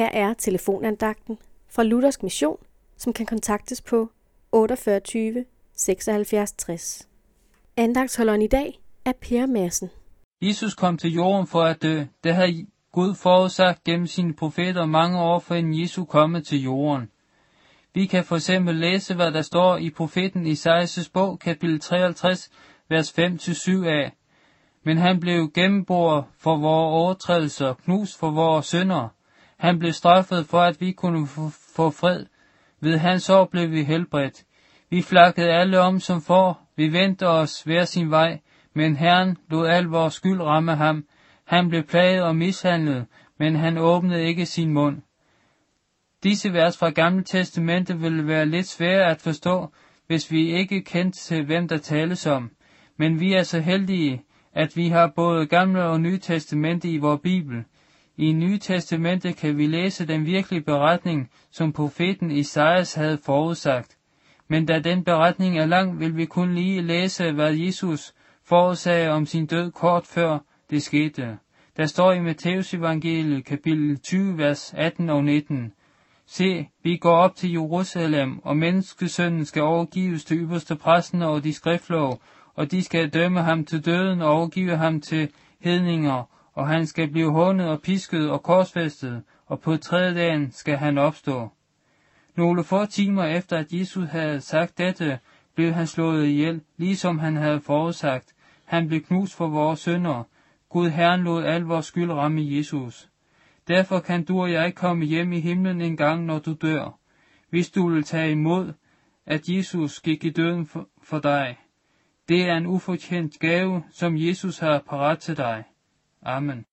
Her er telefonandagten fra Luthersk Mission, som kan kontaktes på 48 76 60. Andagtsholderen i dag er Per Madsen. Jesus kom til jorden for at dø. Det havde Gud forudsagt gennem sine profeter mange år før Jesu komme til jorden. Vi kan for eksempel læse, hvad der står i profeten Isaias' bog, kapitel 53, vers 5-7 af. Men han blev gennemboret for vores overtrædelser, knust for vores synder. Han blev straffet for, at vi kunne få fred. Ved hans år blev vi helbredt. Vi flakkede alle om som for, vi vendte os hver sin vej, men Herren lod al vores skyld ramme ham. Han blev plaget og mishandlet, men han åbnede ikke sin mund. Disse vers fra Gamle Testamente ville være lidt svære at forstå, hvis vi ikke kendte til, hvem der tales om. Men vi er så heldige, at vi har både Gamle og Nye Testamente i vores Bibel. I Nye Testamente kan vi læse den virkelige beretning, som profeten Isaias havde forudsagt. Men da den beretning er lang, vil vi kun lige læse, hvad Jesus forudsagde om sin død kort før det skete. Der står i Matteus evangeliet kapitel 20, vers 18 og 19. Se, vi går op til Jerusalem, og menneskesønnen skal overgives til ypperste præsten og de skriftlov, og de skal dømme ham til døden og overgive ham til hedninger, og han skal blive hånet og pisket og korsfæstet, og på tredje dagen skal han opstå. Nogle få timer efter at Jesus havde sagt dette, blev han slået ihjel, ligesom han havde forudsagt. Han blev knust for vores sønder. Gud Herren lod al vores skyld ramme Jesus. Derfor kan du og jeg komme hjem i himlen en gang, når du dør, hvis du vil tage imod, at Jesus gik i døden for, for dig. Det er en ufortjent gave, som Jesus har parat til dig. Amen.